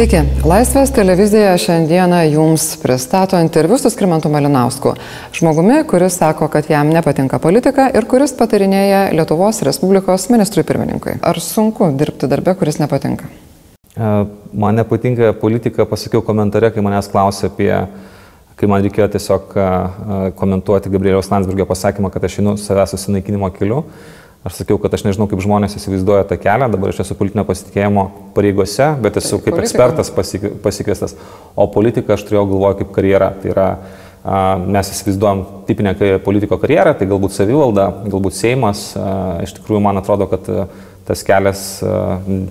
Sveiki. Laisvės televizija šiandieną jums pristato interviu su Skirmantu Malinausku. Žmogumi, kuris sako, kad jam nepatinka politika ir kuris patarinėja Lietuvos Respublikos ministrui pirmininkui. Ar sunku dirbti darbę, kuris nepatinka? E, man nepatinka politika, pasakiau komentare, kai manęs klausė apie, kai man reikėjo tiesiog e, komentuoti Gabrieliaus Landsbergio pasakymą, kad aš einu savęs susinaikinimo keliu. Aš sakiau, kad aš nežinau, kaip žmonės įsivaizduoja tą kelią, dabar aš esu politinio pasitikėjimo pareigose, bet esu tai kaip politika. ekspertas pasikviestas, o politiką aš turėjau galvoje kaip karjerą. Tai yra, mes įsivaizduojam tipinę politiko karjerą, tai galbūt savivalda, galbūt Seimas. Iš tikrųjų, man atrodo, kad tas kelias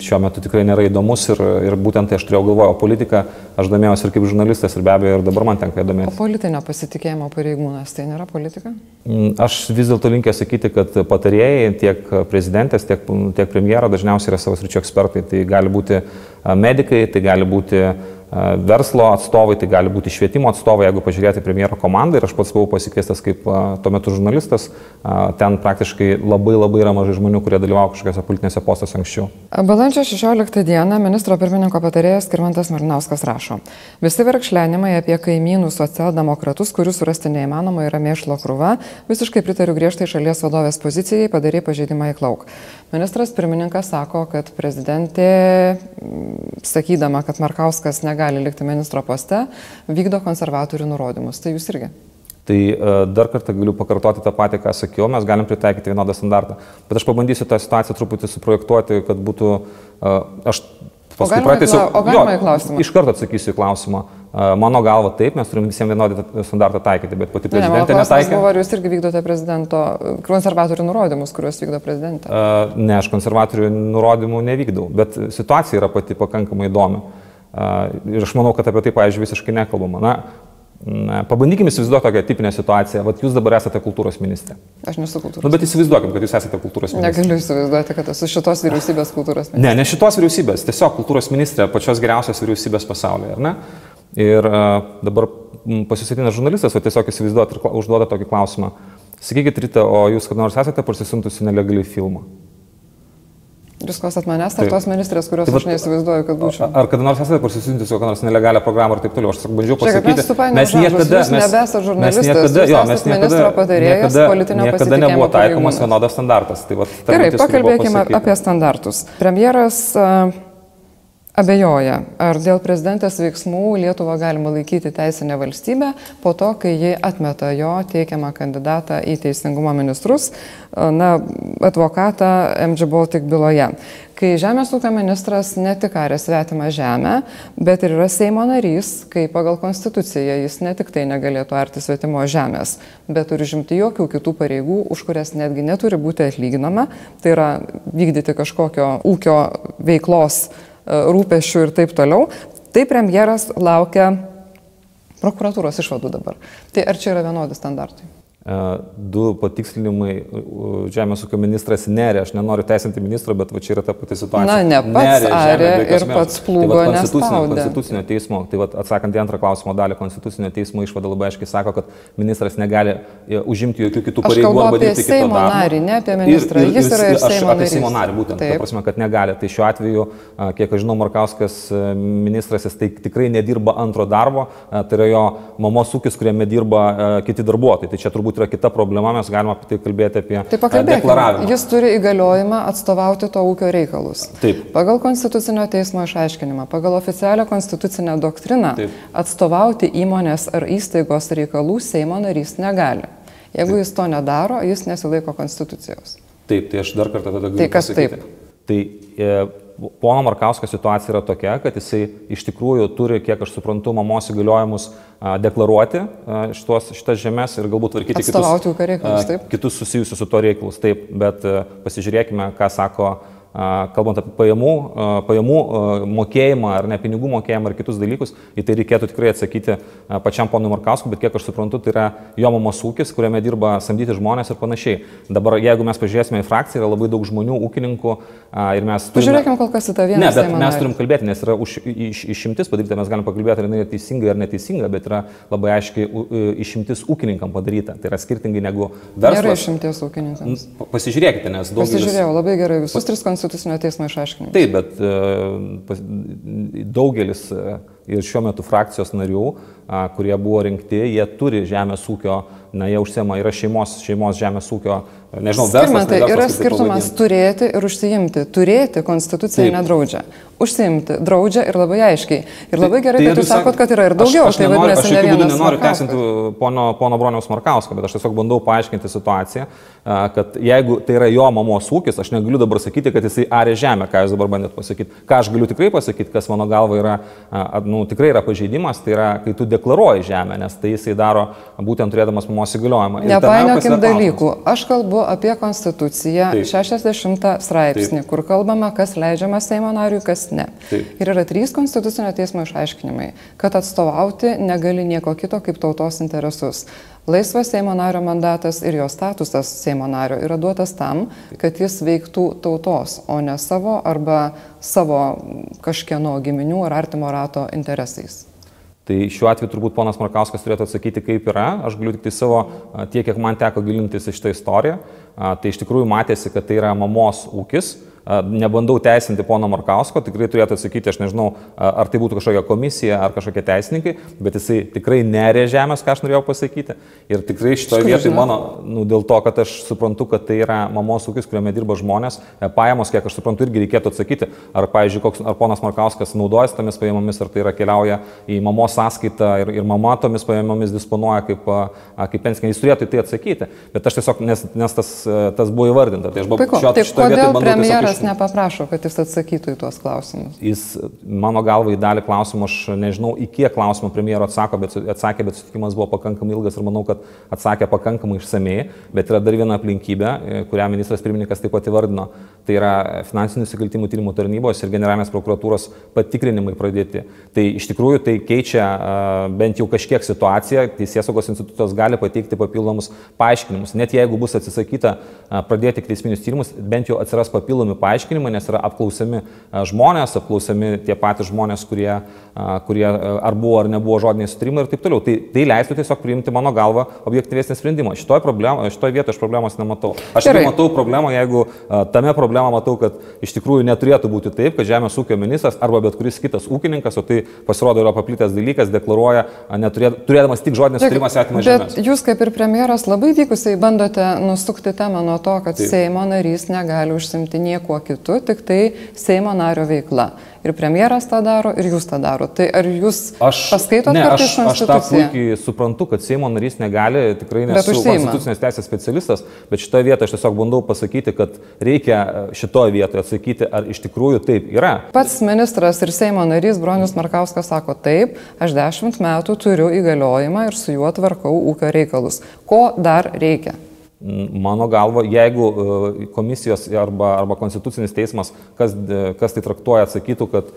šiuo metu tikrai nėra įdomus ir, ir būtent tai aš turėjau galvoje, o politiką aš domėjausi ir kaip žurnalistas ir be abejo ir dabar man tenka domėtis. O politinio pasitikėjimo pareigūnas tai nėra politika? Mm, aš vis dėlto linkęs sakyti, kad patarėjai tiek prezidentės, tiek, tiek premjero dažniausiai yra savo sričių ekspertai. Tai gali būti medikai, tai gali būti verslo atstovai, tai gali būti švietimo atstovai, jeigu pažiūrėti premjero komandą ir aš pats buvau pasikviestas kaip tuo metu žurnalistas, ten praktiškai labai labai yra mažai žmonių, kurie dalyvavo kažkokiose politinėse postose anksčiau. Balandžio 16 dieną ministro pirmininko patarėjas Kirmantas Marinauskas rašo, visi verkšlenimai apie kaimynų socialdemokratus, kurių surasti neįmanoma, yra mėšlo krūva, visiškai pritariu griežtai šalies vadovės pozicijai, padarė pažeidimą į klauk. Ministras pirmininkas sako, kad prezidentė, sakydama, kad Markauskas negali negali likti ministro poste, vykdo konservatorių nurodymus. Tai jūs irgi. Tai e, dar kartą galiu pakartoti tą patį, ką sakiau, mes galim pritaikyti vienodą standartą. Bet aš pabandysiu tą situaciją truputį suprojektuoti, kad būtų... E, aš paskui pratęsiu. O galima į klausimą? Iš karto atsakysiu į klausimą. E, mano galva taip, mes turim visiems vienodą standartą taikyti, bet pati prezidentė ne, netaikė. Buvo, ar jūs irgi vykdote prezidento konservatorių nurodymus, kuriuos vykdo prezidentė? Ne, aš konservatorių nurodymų nevykdau, bet situacija yra pati pakankamai įdomi. Ir aš manau, kad apie tai, pavyzdžiui, visiškai nekalbama. Na, Na, pabandykime įsivaizduoti tokią tipinę situaciją. Vat jūs dabar esate kultūros ministrė. Aš nesu kultūros. Nu, bet įsivaizduokim, kad jūs esate kultūros ministrė. Negaliu įsivaizduoti, kad esu šitos vyriausybės kultūros ministrė. Ne, ne šitos vyriausybės, tiesiog kultūros ministrė pačios geriausios vyriausybės pasaulyje, ar ne? Ir uh, dabar pasisatina žurnalistas, o tiesiog įsivaizduoti ir užduoda tokį klausimą. Sakykit, Rita, o jūs kada nors esate parsisintusi nelegaliai filmą? Jūs klausot manęs, ar tos ministrės, kurios tai, aš neįsivaizduoju, kad būčiau. Ar kada nors esate pasisintis kokią nors nelegalią programą ir taip toliau? Aš bandžiau pasakyti. Žiūrėk, mes, mes niekada, mes, nebesate žurnalistas, mes niekada, jo, mes niekada, niekada, niekada nebuvo taikomas vienodas standartas. Tai, vat, Gerai, pakalbėkime apie standartus. Premjeras uh, abejoja, ar dėl prezidentės veiksmų Lietuvą galima laikyti teisinę valstybę po to, kai ji atmeta jo teikiamą kandidatą į teisingumo ministrus, na, advokatą MG Baltic byloje. Kai Žemės ūkio ministras ne tik arė svetimą žemę, bet ir yra Seimo narys, kai pagal konstituciją jis ne tik tai negalėtų arti svetimo žemės, bet turi žimti jokių kitų pareigų, už kurias netgi neturi būti atlyginama, tai yra vykdyti kažkokio ūkio veiklos rūpešių ir taip toliau. Tai premjeras laukia prokuratūros išvadų dabar. Tai ar čia yra vienodi standartai? E, du patikslinimai. Žemės ūkio ministras nerė, aš nenoriu teisinti ministro, bet va čia yra ta pati situacija. Na, ne pats nerė, arė ir pats plūgo tai konstitucinio, konstitucinio teismo, tai va, atsakant į antrą klausimo dalį, konstitucinio teismo išvada labai aiškiai sako, kad ministras negali e, užimti jokių kitų pareigų arba dirbti kitą darbą. Narį, ne apie ministrą, ir, ir, jis yra ir aš, Seimo apie narys. Seimo narį, būtent, ta prasme, kad negali. Tai šiuo atveju, kiek aš žinau, Markauskas e, ministras, jis tai tikrai nedirba antro darbo, tai yra jo mamos ūkis, kuriame dirba kiti darbuotojai. Tai čia turbūt yra kita problema, mes galime apie tai kalbėti apie tai deklaravimą. Jis turi įgaliojimą atstovauti to ūkio reikalus. Taip. Pagal Konstitucinio teismo išaiškinimą, pagal oficialią konstitucinę doktriną Taip. atstovauti įmonės ar įstaigos reikalų Seimo narys negali. Jeigu Taip. jis to nedaro, jis nesilaiko Konstitucijos. Taip, tai aš dar kartą tada galiu. Tai kas pasakyti. taip? Tai e, pono Markausko situacija yra tokia, kad jisai iš tikrųjų turi, kiek aš suprantu, mamos įgaliojimus deklaruoti šitos, šitas žemės ir galbūt tvarkyti kitus, kitus susijusius su to reikalus. Taip, bet pasižiūrėkime, ką sako kalbant apie pajamų, pajamų mokėjimą ar ne pinigų mokėjimą ar kitus dalykus, į tai reikėtų tikrai atsakyti pačiam ponui Markauskui, bet kiek aš suprantu, tai yra jo mamos ūkis, kuriame dirba samdyti žmonės ir panašiai. Dabar, jeigu mes pažiūrėsime į frakciją, yra labai daug žmonių, ūkininkų ir mes... Turime... Pažiūrėkime kol kas į tą vieną. Ne, bet mes turim kalbėti, nes yra už, iš, išimtis padaryta, mes galim pakalbėti, ar jinai yra teisinga ar neteisinga, bet yra labai aiškiai išimtis ūkininkam padaryta. Tai yra skirtingai negu verslas. Nėra išimties ūkininkams. Pasižiūrėkite, nes daug... Pasižiūrėjau labai gerai visus tris konceptus konstitucinio teismo išaiškinimus. Taip, bet e, daugelis e, ir šiuo metu frakcijos narių, kurie buvo rinkti, jie turi žemės ūkio, na, jie užsiema, yra šeimos, šeimos žemės ūkio, nežinau, verslas. Tai yra skirtumas turėti ir užsiimti. Turėti konstitucija Taip. nedraudžia užsiimti, draudžia ir labai aiškiai. Ir labai gerai, tai, kad jūs sakot, kad yra ir daugiau. Aš, aš, tai nenoriu, aš jokių būdų nenoriu tęsinti pono, pono Broniaus Markausko, bet aš tiesiog bandau paaiškinti situaciją, kad jeigu tai yra jo mamos ūkis, aš negaliu dabar sakyti, kad jisai arė žemę, ką jūs dabar bandėt pasakyti. Ką aš galiu tikrai pasakyti, kas mano galva yra, nu, tikrai yra pažeidimas, tai yra, kai tu deklaruoji žemę, nes tai jisai daro būtent turėdamas mamos įgaliojimą. Nepainiokim dalykų. Aš kalbu apie Konstituciją, Taip. 60 straipsnį, Taip. kur kalbama, kas leidžiama Seimo nariui, kas ne. Taip. Ir yra trys konstitucinio teismo išaiškinimai, kad atstovauti negali nieko kito kaip tautos interesus. Laisvas Seimo nario mandatas ir jo statusas Seimo nario yra duotas tam, kad jis veiktų tautos, o ne savo arba savo kažkieno giminių ar artimo rato interesais. Tai šiuo atveju turbūt ponas Markauskas turėtų atsakyti, kaip yra. Aš galiu tik tai savo, tiek kiek man teko gilintis į šitą istoriją, tai iš tikrųjų matėsi, kad tai yra mamos ūkis Nebandau teisinti pono Markausko, tikrai turėtų atsakyti, aš nežinau, ar tai būtų kažkokia komisija ar kažkokie teisininkai, bet jisai tikrai nerė žemės, ką aš norėjau pasakyti. Ir tikrai šitoje vietoje mano, nu, dėl to, kad aš suprantu, kad tai yra mamos ūkis, kuriame dirba žmonės, e, pajamos, kiek aš suprantu, irgi reikėtų atsakyti, ar, pavyzdžiui, koks, ar ponas Markauskas naudojasi tomis pajamomis, ar tai yra keliauja į mamos sąskaitą ir, ir mama tomis pajamomis disponuoja kaip, kaip pensininkai. Jis turėtų į tai atsakyti, bet aš tiesiog, nes, nes tas, tas buvo įvardinta. Tai aš buvau šio, tai šitoje vietoje bandau tiesiog Niekas nepaprašo, kad jis atsakytų į tuos klausimus. Jis, mano galva, į dalį klausimų, aš nežinau, į kiek klausimų premjero atsako, bet, atsakė, bet sutikimas buvo pakankamai ilgas ir manau, kad atsakė pakankamai išsamei. Bet yra dar viena aplinkybė, e, kurią ministras pirmininkas taip pat įvardino. Tai yra finansinių nusikaltimų tyrimų tarnybos ir generalinės prokuratūros patikrinimai pradėti. Tai iš tikrųjų tai keičia bent jau kažkiek situaciją. Teisėsaugos institucijos gali pateikti papildomus paaiškinimus. Net jeigu bus atsisakyta pradėti teisminius tyrimus, bent jau atsiras papildomi paaiškinimai, nes yra apklausiami žmonės, apklausiami tie patys žmonės, kurie, kurie ar buvo ar nebuvo žodiniai sutrimai ir taip toliau. Tai, tai leistų tiesiog priimti mano galvą objektyvesnį sprendimą. Šitoje, šitoje vietoje aš problemos nematau. Aš tik matau problemą, jeigu tame problemą matau, kad iš tikrųjų neturėtų būti taip, kad Žemės ūkio ministras arba bet kuris kitas ūkininkas, o tai pasirodo yra paplitęs dalykas, deklaruoja, neturėt, turėdamas tik žodinį sutarimą svetimą žemę. Bet jūs kaip ir premjeras labai vykusiai bandote nusukti temą nuo to, kad Taip. Seimo narys negali užsimti niekuo niekuo kitu, tik tai Seimo nario veikla. Ir premjeras tą daro, ir jūs tą darote. Tai ar jūs aš, paskaitote ne, aš, aš tą puikiai suprantu, kad Seimo narys negali, tikrai nesu konstitucinės teisės specialistas, bet šitoje vietoje aš tiesiog bandau pasakyti, kad reikia šitoje vietoje atsakyti, ar iš tikrųjų taip yra. Pats ministras ir Seimo narys Bronius Markauskas sako taip, aš dešimt metų turiu įgaliojimą ir su juo tvarkau ūkio reikalus. Ko dar reikia? Mano galva, jeigu e, komisijos arba, arba konstitucinis teismas, kas, e, kas tai traktuoja, atsakytų, kad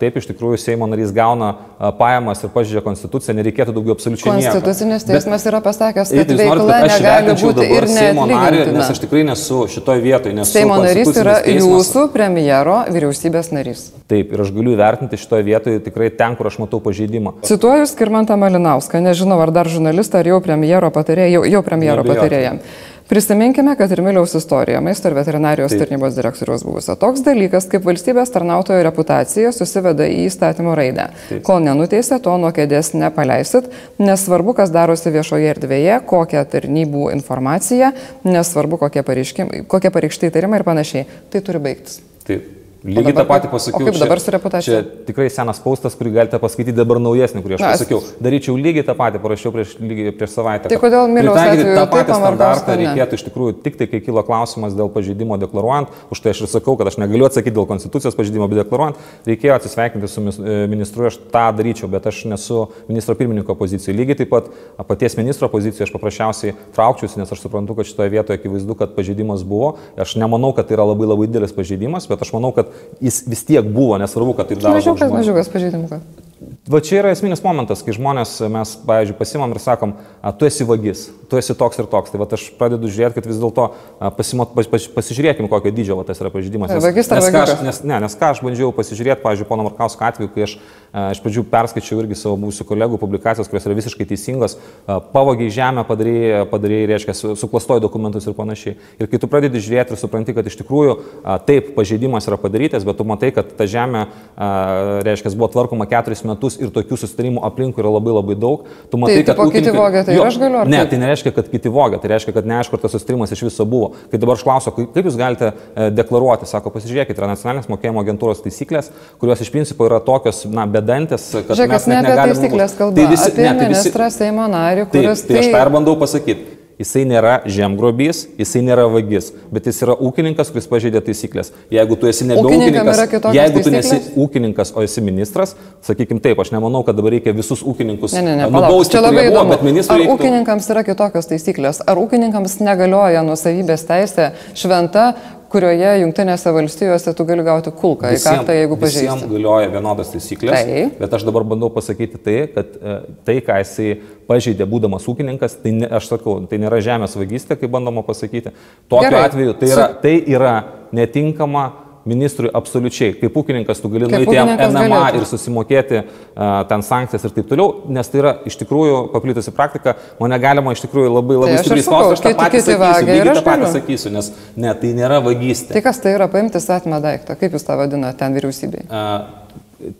taip iš tikrųjų Seimo narys gauna pajamas ir pažydžia konstituciją, nereikėtų daugiau absoliučiai nieko. Konstitucinis teismas Bet, yra pasakęs, kad tai veikla norit, kad negali būti ir Seimo narį, nes aš tikrai nesu šitoje vietoje. Nesu Seimo narys yra teismas. jūsų premjero vyriausybės narys. Taip, ir aš galiu įvertinti šitoje vietoje tikrai ten, kur aš matau pažeidimą. Cituoju Skirmantą Malinauską, nežinau ar dar žurnalistą, ar jau premjero patarėją, jau, jau premjero patarėją. Prisiminkime, kad ir Miliaus istorija maisto ir veterinarijos Taip. tarnybos direktoriaus buvusio. Toks dalykas kaip valstybės tarnautojo reputacija susiveda į įstatymo raidę. Taip. Kol nenuteisė, to nuo kėdės nepaleisit, nesvarbu, kas darosi viešoje erdvėje, kokią tarnybų informaciją, nesvarbu, kokie, kokie pareikšti įtarimai ir panašiai. Tai turi baigtis. Taip. Lygiai tą patį pasakiau. Kaip dabar su reputacija? Čia tikrai senas paustas, kurį galite paskaityti dabar naujesnį, kurį aš Na, pasakiau. Daryčiau lygiai tą patį, parašiau prieš, lygiai, prieš savaitę. Tai kodėl Miliaus atveju tą patį standartą reikėtų iš tikrųjų tik tai, kai kilo klausimas dėl pažeidimo deklaruojant, už tai aš ir sakau, kad aš negaliu atsakyti dėl konstitucijos pažeidimo, bet deklaruojant, reikėjo atsisveikinti su e, ministru, aš tą daryčiau, bet aš nesu ministro pirmininko pozicijoje. Lygiai taip pat paties ministro pozicijoje aš paprasčiausiai traukčiausi, nes aš suprantu, kad šitoje vietoje akivaizdu, kad pažeidimas buvo. Aš nemanau, kad tai yra labai labai didelis pažeidimas, bet aš manau, kad jis vis tiek buvo, nesvarbu, kad taip daro. Mažiukas, mažiukas pažeidimų. Va čia yra esminis momentas, kai žmonės, mes, pavyzdžiui, pasimam ir sakom, tu esi vagis, tu esi toks ir toks. Tai va aš pradedu žiūrėti, kad vis dėlto pas, pas, pasižiūrėkim, kokio dydžio va, tas yra pažydimas. Nes, vagis nes, ką aš, nes, ne, nes ką aš bandžiau pasižiūrėti, pavyzdžiui, pono Markausko atveju, kai aš iš pradžių perskaičiau irgi savo mūsų kolegų publikacijas, kurios yra visiškai teisingos, pavogiai žemę padarėjai, padarėjai reiškia, suklastoji dokumentus ir panašiai. Ir kai tu pradedi žiūrėti ir supranti, kad iš tikrųjų taip, pažeidimas yra padarytas, bet tu matai, kad ta žemė, reiškia, buvo tvarkoma keturis metus ir tokių susitarimų aplinkui yra labai labai daug. Tu matai, tai, kad ūkininkai... kiti vogia, tai jo, aš galiu. Ne, tai nereiškia, kad kiti vogia, tai reiškia, kad neaišku, ar tas susitarimas iš viso buvo. Kai dabar aš klausiu, kaip jūs galite e, deklaruoti, sako, pasižiūrėkite, yra nacionalinės mokėjimo agentūros taisyklės, kurios iš principo yra tokios, na, bedantės, kad... Žiūrėk, ne apie taisyklės kalba, tai visi, apie ne, tai visi, ministrą Seimo narį, kuris... Taip, tai, tai aš tą ir bandau pasakyti. Jisai nėra žemgrobys, jisai nėra vagis, bet jis yra ūkininkas, kuris pažeidė taisyklės. Jeigu tu esi nebe ūkininkas, jeigu tu nesi ūkininkas, o esi ministras, sakykim taip, aš nemanau, kad dabar reikia visus ūkininkus ne, ne, ne, nubausti. Čia labai įdomu, bet ministrui. Ar reiktų... ūkininkams yra kitokios taisyklės? Ar ūkininkams negalioja nusavybės teisė šventa, kurioje Junktinėse valstijose tu gali gauti kulką į kartą, jeigu pažeisi. Visiems galioja vienodas taisyklės, tai. bet aš dabar bandau pasakyti tai, kad e, tai, ką jisai pažeidė būdamas ūkininkas, tai ne, aš sakau, tai nėra žemės vagystė, kaip bandoma pasakyti. Tokiu Gerai. atveju tai yra, tai yra netinkama ministrui absoliučiai. Kaip ūkininkas tu gali nueiti jam NMA galėtų. ir susimokėti uh, ten sankcijas ir taip toliau, nes tai yra iš tikrųjų paplitusi praktika, mane galima iš tikrųjų labai labai tai stipriai spausti. Aš tą patį sakysiu, lygiai tą patį sakysiu, nes ne, tai nėra vagystė. Tai kas tai yra paimti svetimą daiktą? Kaip jūs tą vadinate ten vyriausybėje? Uh,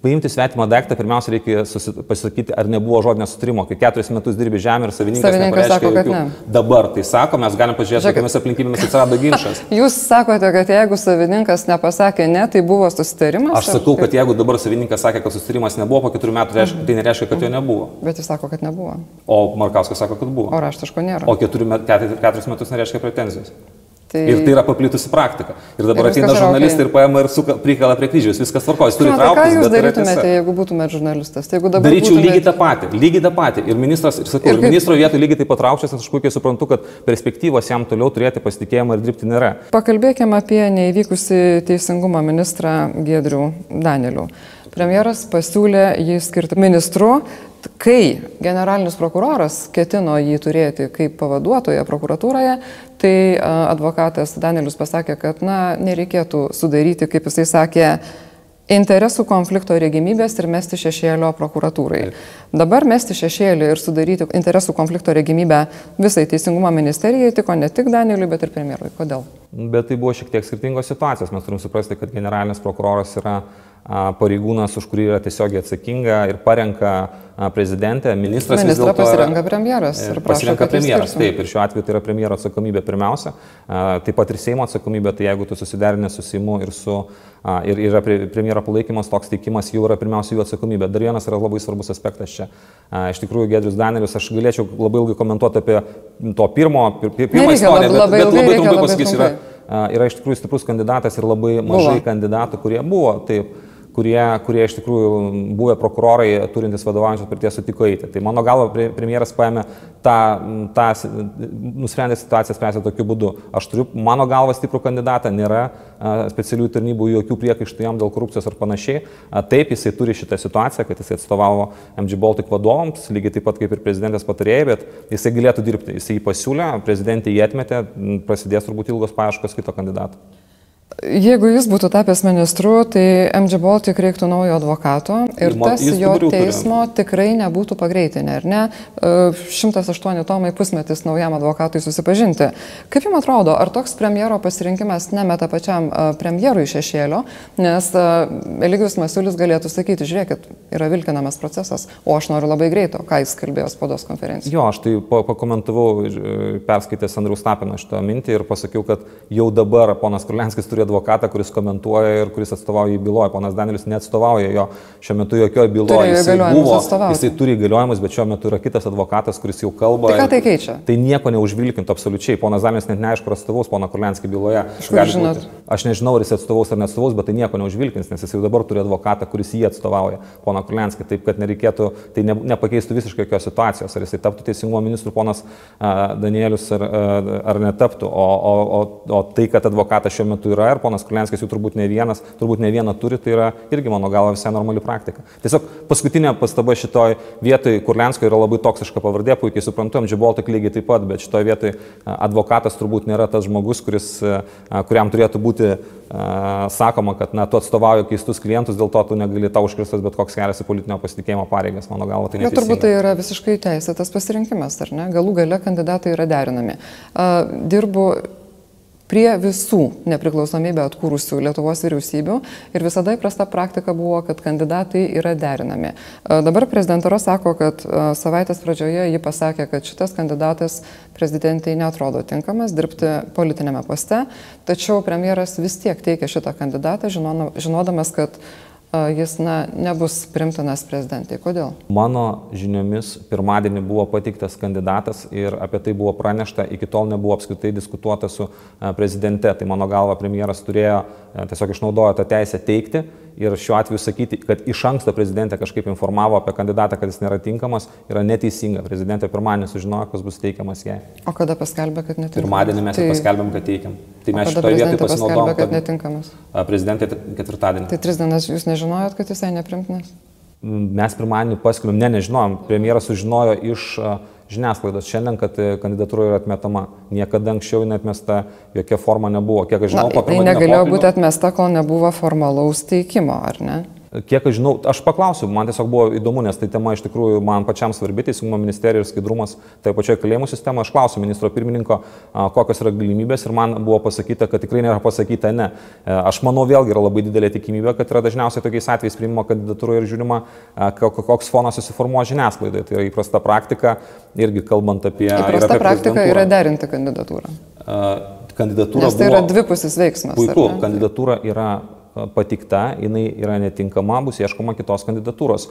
Paimti svetimą daiktą, pirmiausia, reikia pasakyti, ar nebuvo žodinio sutrimo. Kai keturis metus dirbi žemę ir savininkas, savininkas sako, kad ne. Dabar tai sako, mes galim pažiūrėti, kokiamis aplinkybėmis atsirado ginčas. Jūs sakote, kad jeigu savininkas nepasakė ne, tai buvo susitarimas? Aš sakau, kad jeigu dabar savininkas sakė, kad susitarimas nebuvo, po keturių metų reiškia, tai nereiškia, kad jo nebuvo. Bet jis sako, kad nebuvo. O Markauskas sako, kad buvo. O raštiško nėra. O keturis metus nereiškia pretenzijos. Tai... Ir tai yra paplitusi praktika. Ir dabar ir ateina žurnalistai okay. ir paima ir suka, prikala prie kryžiaus, viskas tvarkoja, jis turi trauktis. Ką jūs darytumėte, jeigu būtumėte žurnalistas? Tai Daryčiau būtumėte... lygiai tą patį, lygiai tą patį. Ir ministras, ir sakau, ir, kaip... ir ministro vietoj lygiai taip pat traukčias, aš puikiai suprantu, kad perspektyvos jam toliau turėti pasitikėjimą ir dirbti nėra. Pakalbėkime apie neįvykusi teisingumo ministrą Gedrių Danielių. Premjeras pasiūlė jį skirti ministru, kai generalinis prokuroras ketino jį turėti kaip pavaduotoją prokuratūroje, tai advokatas Danielius pasakė, kad na, nereikėtų sudaryti, kaip jisai sakė, interesų konflikto regimybės ir mesti šešėlio prokuratūrai. Dabar mesti šešėlį ir sudaryti interesų konflikto regimybę visai Teisingumo ministerijai tiko ne tik Danieliui, bet ir premjerui. Kodėl? Bet tai buvo šiek tiek skirtingos situacijos. Mes turim suprasti, kad generalinis prokuroras yra pareigūnas, už kurį yra tiesiogiai atsakinga ir parenka prezidentė, ministras. Ministrą pasirenka premjeras. Ir pasirenka premjeras, taip, ir šiuo atveju tai yra premjero atsakomybė pirmiausia, taip pat ir Seimo atsakomybė, tai jeigu tu susiderinė su Seimu ir su ir yra premjero palaikymas, toks teikimas jau yra pirmiausia jų atsakomybė. Dar vienas yra labai svarbus aspektas čia. Iš tikrųjų, Gedrius Danelius, aš galėčiau labai ilgai komentuoti apie to pirmo, pirmą istoriją, bet, labai, bet labai trumpai pasakysiu, yra, yra iš tikrųjų stiprus kandidatas ir labai mažai buvo. kandidatų, kurie buvo. Taip, kurie, kurie iš tikrųjų buvę prokurorai turintys vadovaujančios parties sutiko eiti. Tai mano galva premjeras paėmė tą, tą nusprendė situaciją spręsti tokiu būdu. Aš turiu mano galva stiprų kandidatą, nėra specialiųjų tarnybų jokių priekaištų jam dėl korupcijos ar panašiai. Taip, jisai turi šitą situaciją, kad jisai atstovavo MG Baltic vadovams, lygiai taip pat kaip ir prezidentės patarėjai, bet jisai galėtų dirbti. Jisai jį pasiūlė, prezidentė jį atmetė, prasidės turbūt ilgos paieškos kito kandidato. Jeigu jis būtų tapęs ministru, tai MG Baltic reiktų naujo advokato ir tas jo teismo tikrai nebūtų pagreitinę, ar ne? 108 e, tomai pusmetis naujam advokatui susipažinti. Kaip jums atrodo, ar toks premjero pasirinkimas nemeta pačiam e, premjerui šešėlio, nes e, Eligijus Masiulis galėtų sakyti, žiūrėkit, yra vilkinamas procesas, o aš noriu labai greito, ką jis kalbėjo spaudos konferencijoje. Jo, aš tai pakomentavau, perskaitęs Andrius Tapino šitą mintį ir pasakiau, kad jau dabar ponas Kurlenskis turi advokatą, kuris komentuoja ir kuris atstovauja į byloje. Ponas Danielis neatstovauja jo šiuo metu jokioje byloje. Jisai, buvo, jisai turi įgaliojimus, bet šiuo metu yra kitas advokatas, kuris jau kalba. Tai ką tai keičia? Tai nieko neužvilkintų absoliučiai. Ponas Danielis net neaišku, ar atstovaus poną Kurlenskį byloje. Aš nežinau, ar jis atstovaus ar neatstovaus, bet tai nieko neužvilkins, nes jis jau dabar turi advokatą, kuris jį atstovauja, poną Kurlenskį. Taip, kad nereikėtų, tai ne, nepakeistų visiškai jokios situacijos, ar jisai taptų teisingumo ministru ponas uh, Danielius ar, uh, ar netaptų. O, o, o, o tai, kad advokatas šiuo metu yra, yra ir ponas Kulianskis jų turbūt ne vienas, turbūt ne vieną turi, tai yra irgi mano galva visai normali praktika. Tiesiog paskutinė pastaba šitoj vietoj Kulianskio yra labai toksiška pavardė, puikiai suprantu, MG-Baltic lygiai taip pat, bet šitoje vietoje advokatas turbūt nėra tas žmogus, kuris, kuriam turėtų būti sakoma, kad na, tu atstovauji keistus klientus, dėl to tu negali tau užkristas bet koks kelias į politinio pasitikėjimo pareigas, mano galva. Tai Na, turbūt tai yra visiškai teisėtas pasirinkimas, ar ne? Galų gale kandidatai yra derinami. Dirbu prie visų nepriklausomybę atkūrusių Lietuvos vyriausybių ir visada įprasta praktika buvo, kad kandidatai yra derinami. Dabar prezidentūra sako, kad savaitės pradžioje ji pasakė, kad šitas kandidatas prezidentai netrodo tinkamas dirbti politinėme poste, tačiau premjeras vis tiek teikia šitą kandidatą, žinodamas, kad jis na, nebus primtinas prezidentai. Kodėl? Mano žiniomis pirmadienį buvo patiktas kandidatas ir apie tai buvo pranešta, iki tol nebuvo apskritai diskutuota su prezidente. Tai mano galva premjeras turėjo tiesiog išnaudojo tą teisę teikti ir šiuo atveju sakyti, kad iš anksto prezidentė kažkaip informavo apie kandidatą, kad jis nėra tinkamas, yra neteisinga. Prezidentė pirmadienį sužinojo, kas bus teikiamas jai. O kada paskelbė, kad netinkamas? Pirmadienį mes tai... paskelbėm, kad teikiam. Tai mes šitoje vietoje pasinaudojom, kad, kad netinkamas. Prezidentė ketvirtadienį. Tai tris dienas jūs nežinojot, kad jisai neprimtinas? Mes pirmadienį paskelbėm, ne, nežinojom. Premjeras sužinojo iš žiniasklaidos šiandien, kad e, kandidatūra yra atmetama. Niekada anksčiau neatmesta, jokia forma nebuvo. Kiek aš žinau, Na, tai negalėjo būti atmesta, kol nebuvo formalaus teikimo, ar ne? Kiek aš žinau, aš paklausiu, man tiesiog buvo įdomu, nes tai tema iš tikrųjų man pačiam svarbi, teisingumo ministerija ir skaidrumas tai pačioje kalėjimų sistemoje. Aš klausiu ministro pirmininko, kokios yra galimybės ir man buvo pasakyta, kad tikrai nėra pasakyta ne. E, aš manau, vėlgi yra labai didelė tikimybė, kad yra dažniausiai tokiais atvejais priimimo kandidatūra ir žiūrima, koks fonas susiformuoja žiniasklaidai. Tai yra įprasta praktika, irgi kalbant apie... Įprasta apie praktika yra derinti kandidatūrą. Kandidatūra. Nes tai buvo, yra dvipusis veiksmas. Puiku, kandidatūra yra patikta, jinai yra netinkama, bus ieškoma kitos kandidatūros.